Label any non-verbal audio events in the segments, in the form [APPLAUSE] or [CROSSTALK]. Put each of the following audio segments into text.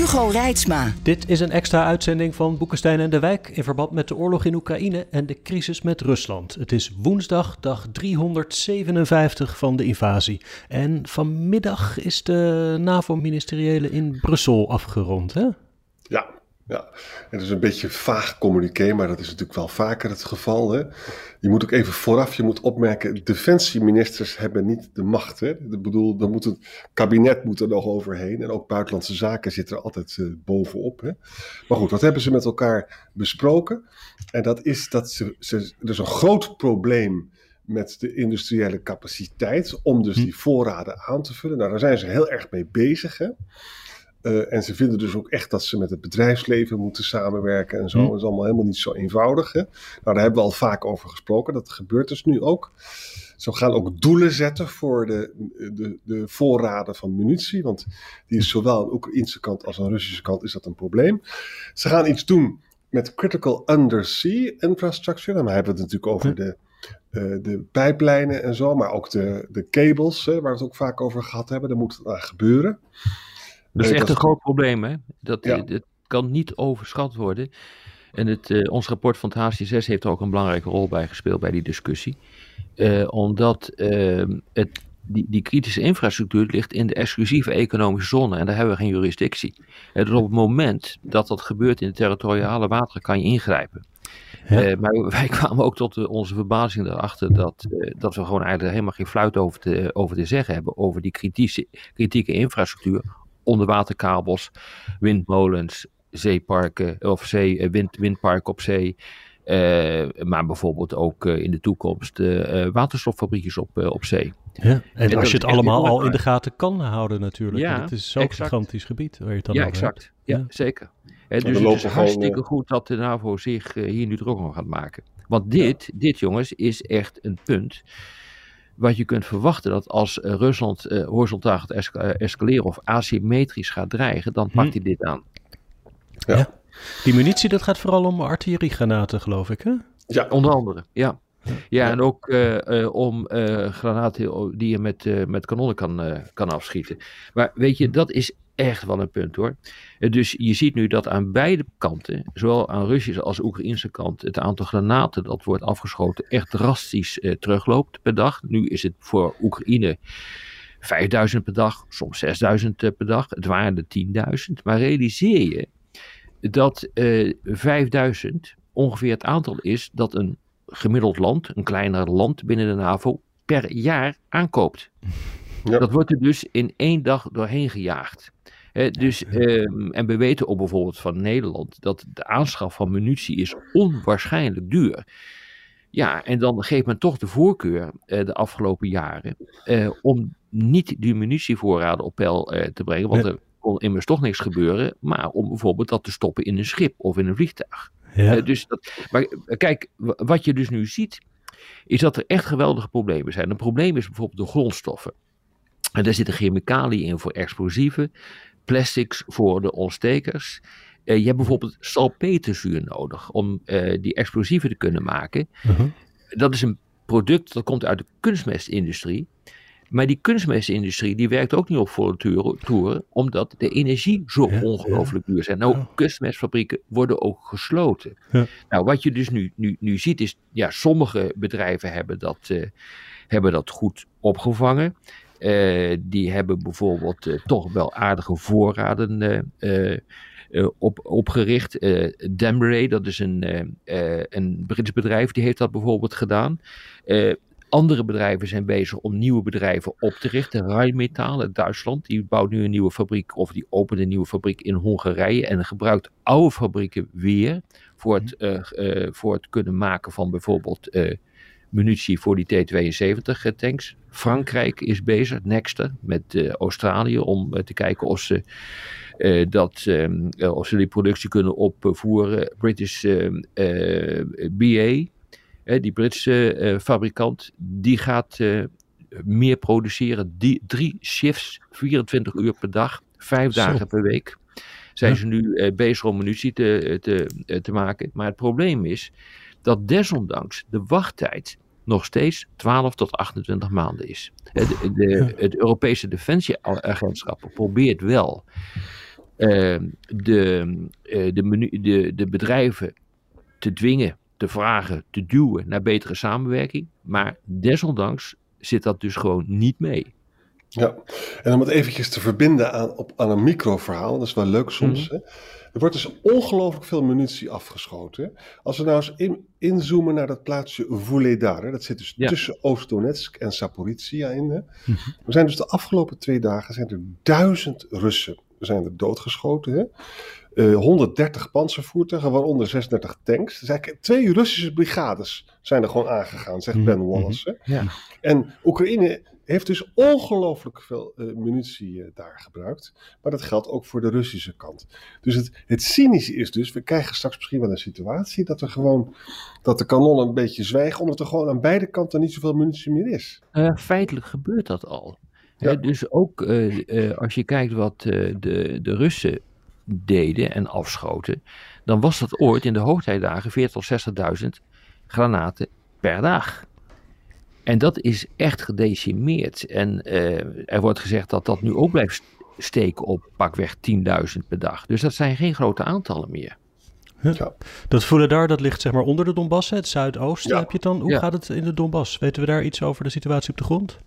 Hugo Reitsma. Dit is een extra uitzending van Boekenstein en de Wijk in verband met de oorlog in Oekraïne en de crisis met Rusland. Het is woensdag, dag 357 van de invasie. En vanmiddag is de NAVO-ministeriële in Brussel afgerond, hè? Ja, ja, het is een beetje vaag communiqué, maar dat is natuurlijk wel vaker het geval. Hè? Je moet ook even vooraf, je moet opmerken, defensieministers hebben niet de macht. Hè? Ik bedoel, dan moet het kabinet moet er nog overheen en ook buitenlandse zaken zitten er altijd uh, bovenop. Hè? Maar goed, wat hebben ze met elkaar besproken? En dat is dat ze, ze er is een groot probleem met de industriële capaciteit om dus hm. die voorraden aan te vullen. Nou, daar zijn ze heel erg mee bezig. Hè? Uh, en ze vinden dus ook echt dat ze met het bedrijfsleven moeten samenwerken en zo. Hm. Dat is allemaal helemaal niet zo eenvoudig. Hè? Nou, daar hebben we al vaak over gesproken. Dat gebeurt dus nu ook. Ze gaan ook doelen zetten voor de, de, de voorraden van munitie. Want die is zowel aan de Oekraïnse kant als aan de Russische kant is dat een probleem. Ze gaan iets doen met critical undersea infrastructure. Dan hebben we het natuurlijk over hm. de, uh, de pijplijnen en zo. Maar ook de, de cables, hè, waar we het ook vaak over gehad hebben. Daar moet het aan gebeuren. Dat is echt een groot probleem, hè? Dat, dat kan niet overschat worden. En het, uh, ons rapport van het HCSS heeft er ook een belangrijke rol bij gespeeld bij die discussie. Uh, omdat uh, het, die, die, kritische infrastructuur ligt in de exclusieve economische zone en daar hebben we geen jurisdictie. En dus op het moment dat dat gebeurt in de territoriale wateren kan je ingrijpen. Ja. maar [LAUGHS] wij kwamen ook tot onze verbazing erachter dat, dat we gewoon eigenlijk helemaal geen fluit over te, over te zeggen hebben over die kritische, kritieke infrastructuur onderwaterkabels, windmolens, zeeparken of zee, eh, wind, windparken op zee. Uh, maar bijvoorbeeld ook uh, in de toekomst uh, waterstoffabriekjes op, op zee. Ja, en, en als je het allemaal al in de gaten kan houden natuurlijk. Ja, het is zo'n gigantisch gebied waar je het dan ja, exact. Ja, ja, zeker. dus het is hartstikke goed dat de NAVO zich hier nu druk om gaat maken. Want dit, dit jongens, is echt een punt wat je kunt verwachten dat als eh, Rusland uh, horizontaal gaat eh, escaleren of asymmetrisch gaat dreigen, dan pakt hm. hij dit aan. Ja. ja. Die munitie, dat gaat vooral om artilleriegranaten, geloof ik, hè? Ja, onder andere, ja. Ja, en ook om granaten die je met, met kanonnen kan, kan afschieten. Maar weet je, dat is echt wel een punt hoor. Eh, dus je ziet nu dat aan beide kanten, zowel aan Russische als Oekraïnse kant, het aantal granaten dat wordt afgeschoten echt drastisch eh, terugloopt per dag. Nu is het voor Oekraïne 5000 per dag, soms 6000 eh, per dag. Het waren er 10.000. Maar realiseer je dat eh, 5000 ongeveer het aantal is dat een gemiddeld land, een kleiner land binnen de NAVO, per jaar aankoopt. Ja. Dat wordt er dus in één dag doorheen gejaagd dus, ehm, en we weten ook bijvoorbeeld van Nederland dat de aanschaf van munitie is onwaarschijnlijk duur. Ja, en dan geeft men toch de voorkeur uh, de afgelopen jaren uh, om niet die munitievoorraden op peil uh, te brengen, want er kon immers toch niks gebeuren, maar om bijvoorbeeld dat te stoppen in een schip of in een vliegtuig. Ja. dus dat, maar kijk, wat je dus nu ziet, is dat er echt geweldige problemen zijn. Een probleem is bijvoorbeeld de grondstoffen. En daar zitten chemicaliën in voor explosieven plastics voor de ontstekers. Uh, je hebt bijvoorbeeld salpeterzuur nodig om uh, die explosieven te kunnen maken. Uh-huh. Dat is een product dat komt uit de kunstmestindustrie. Maar die kunstmestindustrie die werkt ook niet op volle toeren, omdat de energie zo ongelooflijk duur is. Nou, kunstmestfabrieken worden ook gesloten. Ja. Nou, wat je dus nu, nu, nu ziet is, ja, sommige bedrijven hebben dat, uh, hebben dat goed opgevangen. Uh, die hebben bijvoorbeeld uh, toch wel aardige voorraden uh, op, opgericht. Demray, dat is een, een Brits bedrijf, die heeft dat bijvoorbeeld gedaan. andere bedrijven zijn bezig om nieuwe bedrijven op te richten. Rheinmetall uit Duitsland, die bouwt nu een nieuwe fabriek, of die opent een nieuwe fabriek in Hongarije en gebruikt oude fabrieken weer voor het, voor het kunnen maken van bijvoorbeeld munitie voor die T-72 tanks. Frankrijk is bezig, Nexter, met Australië om te kijken of ze, dat, of ze die productie kunnen opvoeren. British BA, die Britse fabrikant, die gaat meer produceren. Die, drie shifts, 24 uur per dag, vijf dagen per week. Zijn ze nu bezig om munitie te, te, eh, te maken. Maar het probleem is dat desondanks de wachttijd nog steeds 12 tot 28 maanden is. De, de, het Europese Defensieagentschap probeert wel uh, de, de, menu, de, de bedrijven te dwingen, te vragen, te duwen naar betere samenwerking. Maar desondanks zit dat dus gewoon niet mee. Ja, en om het eventjes te verbinden aan, op, aan een microverhaal, dat is wel leuk soms. Mhm. hè? Er wordt dus ongelooflijk veel munitie afgeschoten. Als we nou eens in, inzoomen naar dat plaatsje Vuledar, dat zit dus tussen Oost-Donetsk en Saporizia in. Hè? Mhm. Er zijn dus de afgelopen twee dagen zijn er duizend Russen zijn er doodgeschoten. Hè? 130 eh, panzervoertuigen, waaronder 36 tanks. Dus eigenlijk twee Russische brigades zijn er gewoon aangegaan, zegt mhm, Ben Wallace. Ja. En Oekraïne heeft dus ongelooflijk veel uh, munitie uh, daar gebruikt. Maar dat geldt ook voor de Russische kant. Dus het, het cynische is dus, we krijgen straks misschien wel een situatie dat er gewoon, dat de kanonnen een beetje zwijgen, omdat er gewoon aan beide kanten niet zoveel munitie meer is. Uh, feitelijk gebeurt dat al. Ja. dus ook als je kijkt wat de, de Russen deden en afschoten, dan was dat ooit in de hoogtijdagen 40.000 tot 60.000 granaten per dag. En dat is echt gedecimeerd. En uh, er wordt gezegd dat dat nu ook blijft steken op pakweg 10.000 per dag. Dus dat zijn geen grote aantallen meer. Ja. Dat voelen daar, dat ligt zeg maar onder de Donbass, het zuidoosten. Heb je het dan, hoe gaat het in de Donbass? Weten we daar iets over de situatie op de grond?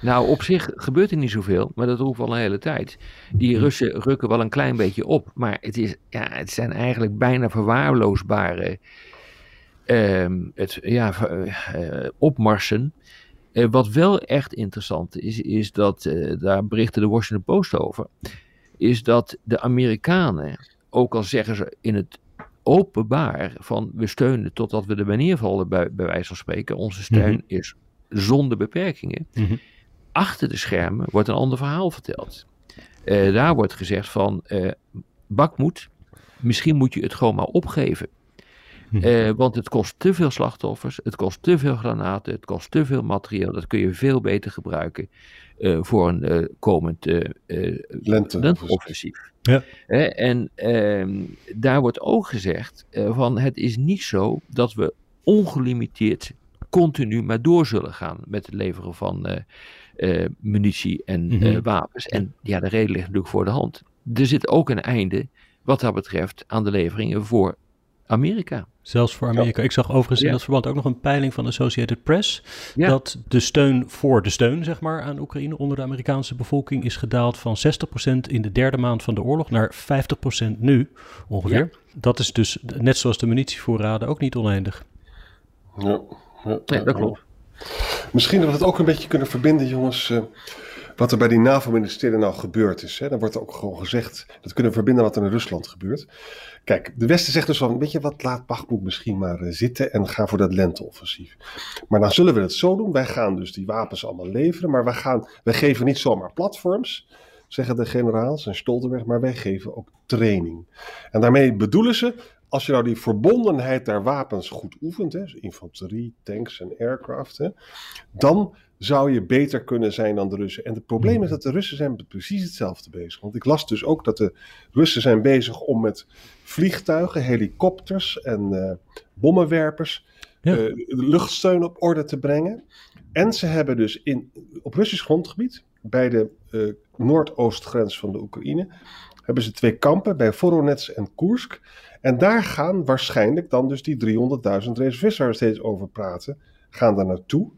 Nou, op zich gebeurt er niet zoveel, maar dat hoeft al een hele tijd. Die Russen rukken wel een klein beetje op, maar het, is, ja, het zijn eigenlijk bijna verwaarloosbare uh, het, ja, uh, opmarsen. Uh, wat wel echt interessant is, is dat, uh, daar berichtte de Washington Post over, is dat de Amerikanen, ook al zeggen ze in het openbaar van we steunen totdat we er neervallen, bij, bij wijze van spreken, onze steun mhm. is zonder beperkingen. Mm Achter de schermen wordt een ander verhaal verteld. daar wordt gezegd van Bakmoed, misschien moet je het gewoon maar opgeven. Mhm. Eh, want het kost te veel slachtoffers, het kost te veel granaten, het kost te veel materieel. Dat kun je veel beter gebruiken uh, voor een uh, komend lenteoffensief. Ja. en ehm, daar wordt ook gezegd van het is niet zo dat we ongelimiteerd continu maar door zullen gaan met het leveren van munitie en mhm. wapens. En ja, de reden ligt natuurlijk voor de hand. Er zit ook een einde wat dat betreft aan de leveringen voor Amerika. Zelfs voor Amerika. Ik zag overigens in dat verband ook nog een peiling van Associated Press. Dat de steun voor de steun, zeg maar, aan Oekraïne onder de Amerikaanse bevolking is gedaald van 60% in de derde maand van de oorlog naar 50% nu ongeveer. Dat is dus net zoals de munitievoorraden ook niet oneindig. Ja, ja, dat klopt. Misschien dat we het ook een beetje kunnen verbinden, jongens. Uh, wat er bij die NAVO-ministerie nou gebeurd is. Hè. Dan wordt er ook gewoon gezegd, dat kunnen verbinden wat er in Rusland gebeurt. Kijk, de Westen zegt dus van, weet je wat, laat Bakhmut misschien maar uh, zitten en ga voor dat lenteoffensief. Maar dan zullen we het zo doen, wij gaan dus die wapens allemaal leveren, maar wij, gaan, wij geven niet zomaar platforms, zeggen de generaals en Stoltenberg, maar wij geven ook training. En daarmee bedoelen ze, als je nou die verbondenheid der wapens goed oefent, hè, dus infanterie, tanks en aircraft, hè, dan zou je beter kunnen zijn dan de Russen. En het probleem is dat de Russen zijn precies hetzelfde bezig. Want ik las dus ook dat de Russen zijn bezig om met vliegtuigen, helikopters en uh, bommenwerpers ja. uh, luchtsteun op orde te brengen. En ze hebben dus in, op Russisch grondgebied, bij de uh, noordoostgrens van de Oekraïne, hebben ze twee kampen bij Voronezh en Koersk. En daar gaan waarschijnlijk dan dus die 300.000 reservisten waar we steeds over praten, gaan daar naartoe.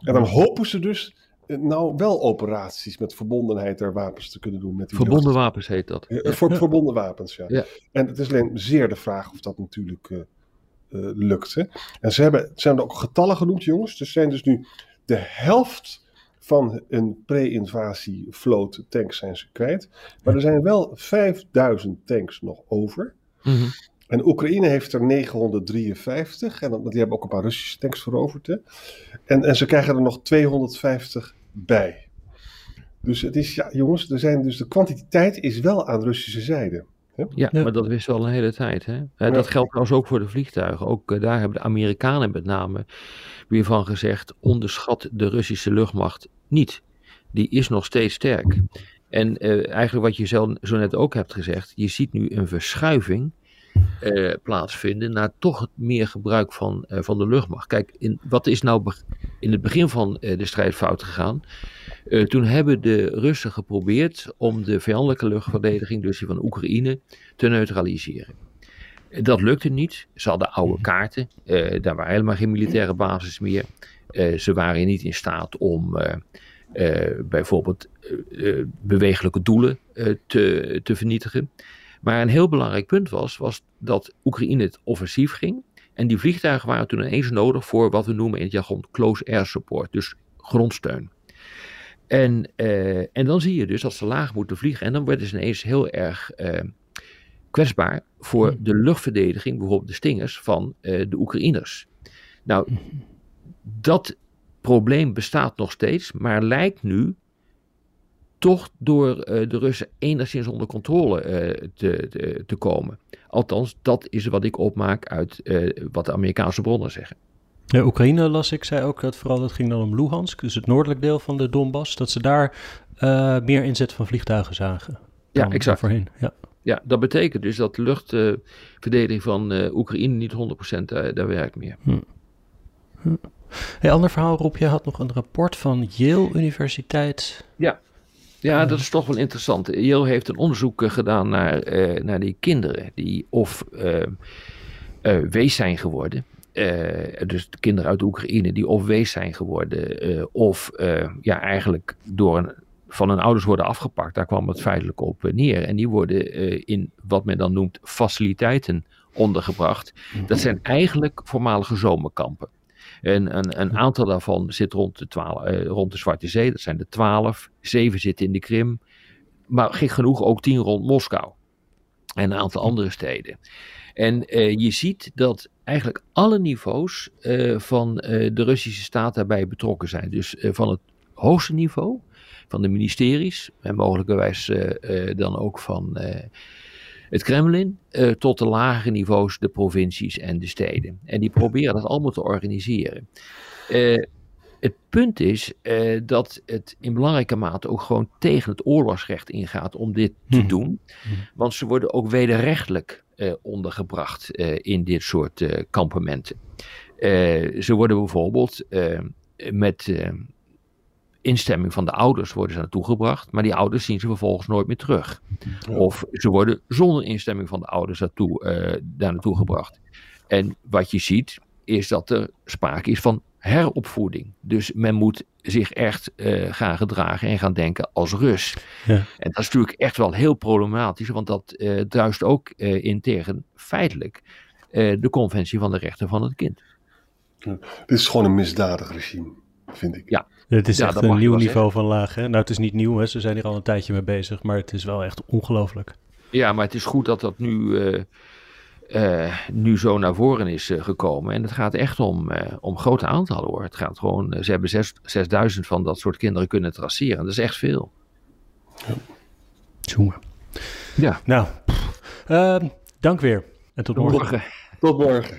En dan hopen ze dus eh, nou wel operaties met verbondenheid der wapens te kunnen doen. Met die verbonden wapens heet dat. Ja, voor verbonden wapens, ja. ja. En het is alleen zeer de vraag of dat natuurlijk uh, uh, lukt. Hè? En ze hebben, ze hebben ook getallen genoemd, jongens. Er zijn dus nu de helft van een pre-invasie vloot tanks zijn ze kwijt. Maar er zijn wel 5000 tanks nog over. Mm En Oekraïne heeft er 953. En die hebben ook een paar Russische tanks veroverd. Hè? En, en ze krijgen er nog 250 bij. Dus het is, ja, jongens, er zijn dus de kwantiteit is wel aan Russische zijde. Ja, maar dat wist wel een hele tijd. Hè? Dat geldt trouwens ook voor de vliegtuigen. Ook uh, daar hebben de Amerikanen met name weer van gezegd: onderschat de Russische luchtmacht niet. Die is nog steeds sterk. En uh, eigenlijk wat je zo, zo net ook hebt gezegd, je ziet nu een verschuiving uh, plaatsvinden naar toch meer gebruik van, uh, van de luchtmacht. Kijk, in, wat is nou in het begin van uh, de strijd fout gegaan? toen hebben de Russen geprobeerd om de vijandelijke luchtverdediging, dus die van Oekraïne, te neutraliseren. Dat lukte niet. Ze hadden oude kaarten. daar waren helemaal geen militaire basis meer. ze waren niet in staat om bijvoorbeeld bewegelijke doelen te, te vernietigen. Maar een heel belangrijk punt was, was dat Oekraïne het offensief ging. En die vliegtuigen waren toen ineens nodig voor wat we noemen in het jargon close air support, dus grondsteun. En, uh, en dan zie je dus dat ze laag moeten vliegen. En dan werden ze ineens heel erg uh, kwetsbaar voor de luchtverdediging, bijvoorbeeld de stingers van uh, de Oekraïners. Nou, dat probleem bestaat nog steeds, maar lijkt nu toch door uh, de Russen enigszins onder controle uh, te, te, te, komen. Althans, dat is wat ik opmaak uit uh, wat de Amerikaanse bronnen zeggen. Ja, Oekraïne las ik, zei ook dat vooral het ging dan om Luhansk, dus het noordelijk deel van de Donbass, dat ze daar meer inzet van vliegtuigen zagen. Ja, exact. Voorheen. Ja. ja, dat betekent dus dat de luchtverdediging van Oekraïne niet 100% daar werkt meer. Hm. Hm. Hey, ander verhaal, Rob, je had nog een rapport van Yale Universiteit. Ja, ja, dat is toch wel interessant. Yale heeft een onderzoek gedaan naar, uh, naar die kinderen die of uh, uh, wees zijn geworden. dus de kinderen uit de Oekraïne die of wees zijn geworden of ja, eigenlijk door een, van hun ouders worden afgepakt. Daar kwam het feitelijk op neer. En die worden in wat men dan noemt faciliteiten ondergebracht. Dat zijn eigenlijk voormalige zomerkampen. En een, een aantal daarvan zit rond de, twaalf, eh, rond de Zwarte Zee, dat zijn er twaalf. Zeven zitten in de Krim. Maar gek genoeg ook tien rond Moskou. En een aantal andere steden. En uh, je ziet dat eigenlijk alle niveaus uh, van de Russische staat daarbij betrokken zijn. Dus van het hoogste niveau, van de ministeries, en mogelijkerwijs dan ook van het Kremlin uh, tot de lagere niveaus, de provincies en de steden. En die proberen dat allemaal te organiseren. Uh, het punt is uh, dat het in belangrijke mate ook gewoon tegen het oorlogsrecht ingaat om dit te hmm. doen. Want ze worden ook wederrechtelijk ondergebracht in dit soort kampementen. ze worden bijvoorbeeld met instemming van de ouders worden ze naartoe gebracht, maar die ouders zien ze vervolgens nooit meer terug. Of ze worden zonder instemming van de ouders naartoe, uh, daar naartoe gebracht. En wat je ziet, is dat er sprake is van heropvoeding. Dus men moet zich echt uh, gaan gedragen en gaan denken als Rus. Ja. En dat is natuurlijk echt wel heel problematisch, want dat uh, druist ook in tegen feitelijk de conventie van de rechten van het kind. Ja. Dit is gewoon een misdadig regime, vind ik. Ja, het is echt een nieuw niveau van laag. Hè? Nou, het is niet nieuw, hè? ze zijn hier al een tijdje mee bezig, maar het is wel echt ongelooflijk. Ja, maar het is goed dat dat nu, uh, uh, nu zo naar voren is uh, gekomen. En het gaat echt om, om grote aantallen hoor. Het gaat gewoon, ze hebben 6000 van dat soort kinderen kunnen traceren. Dat is echt veel. Ja. Jongen. Ja. Nou, ehm, dank weer. En tot morgen. morgen. Tot morgen.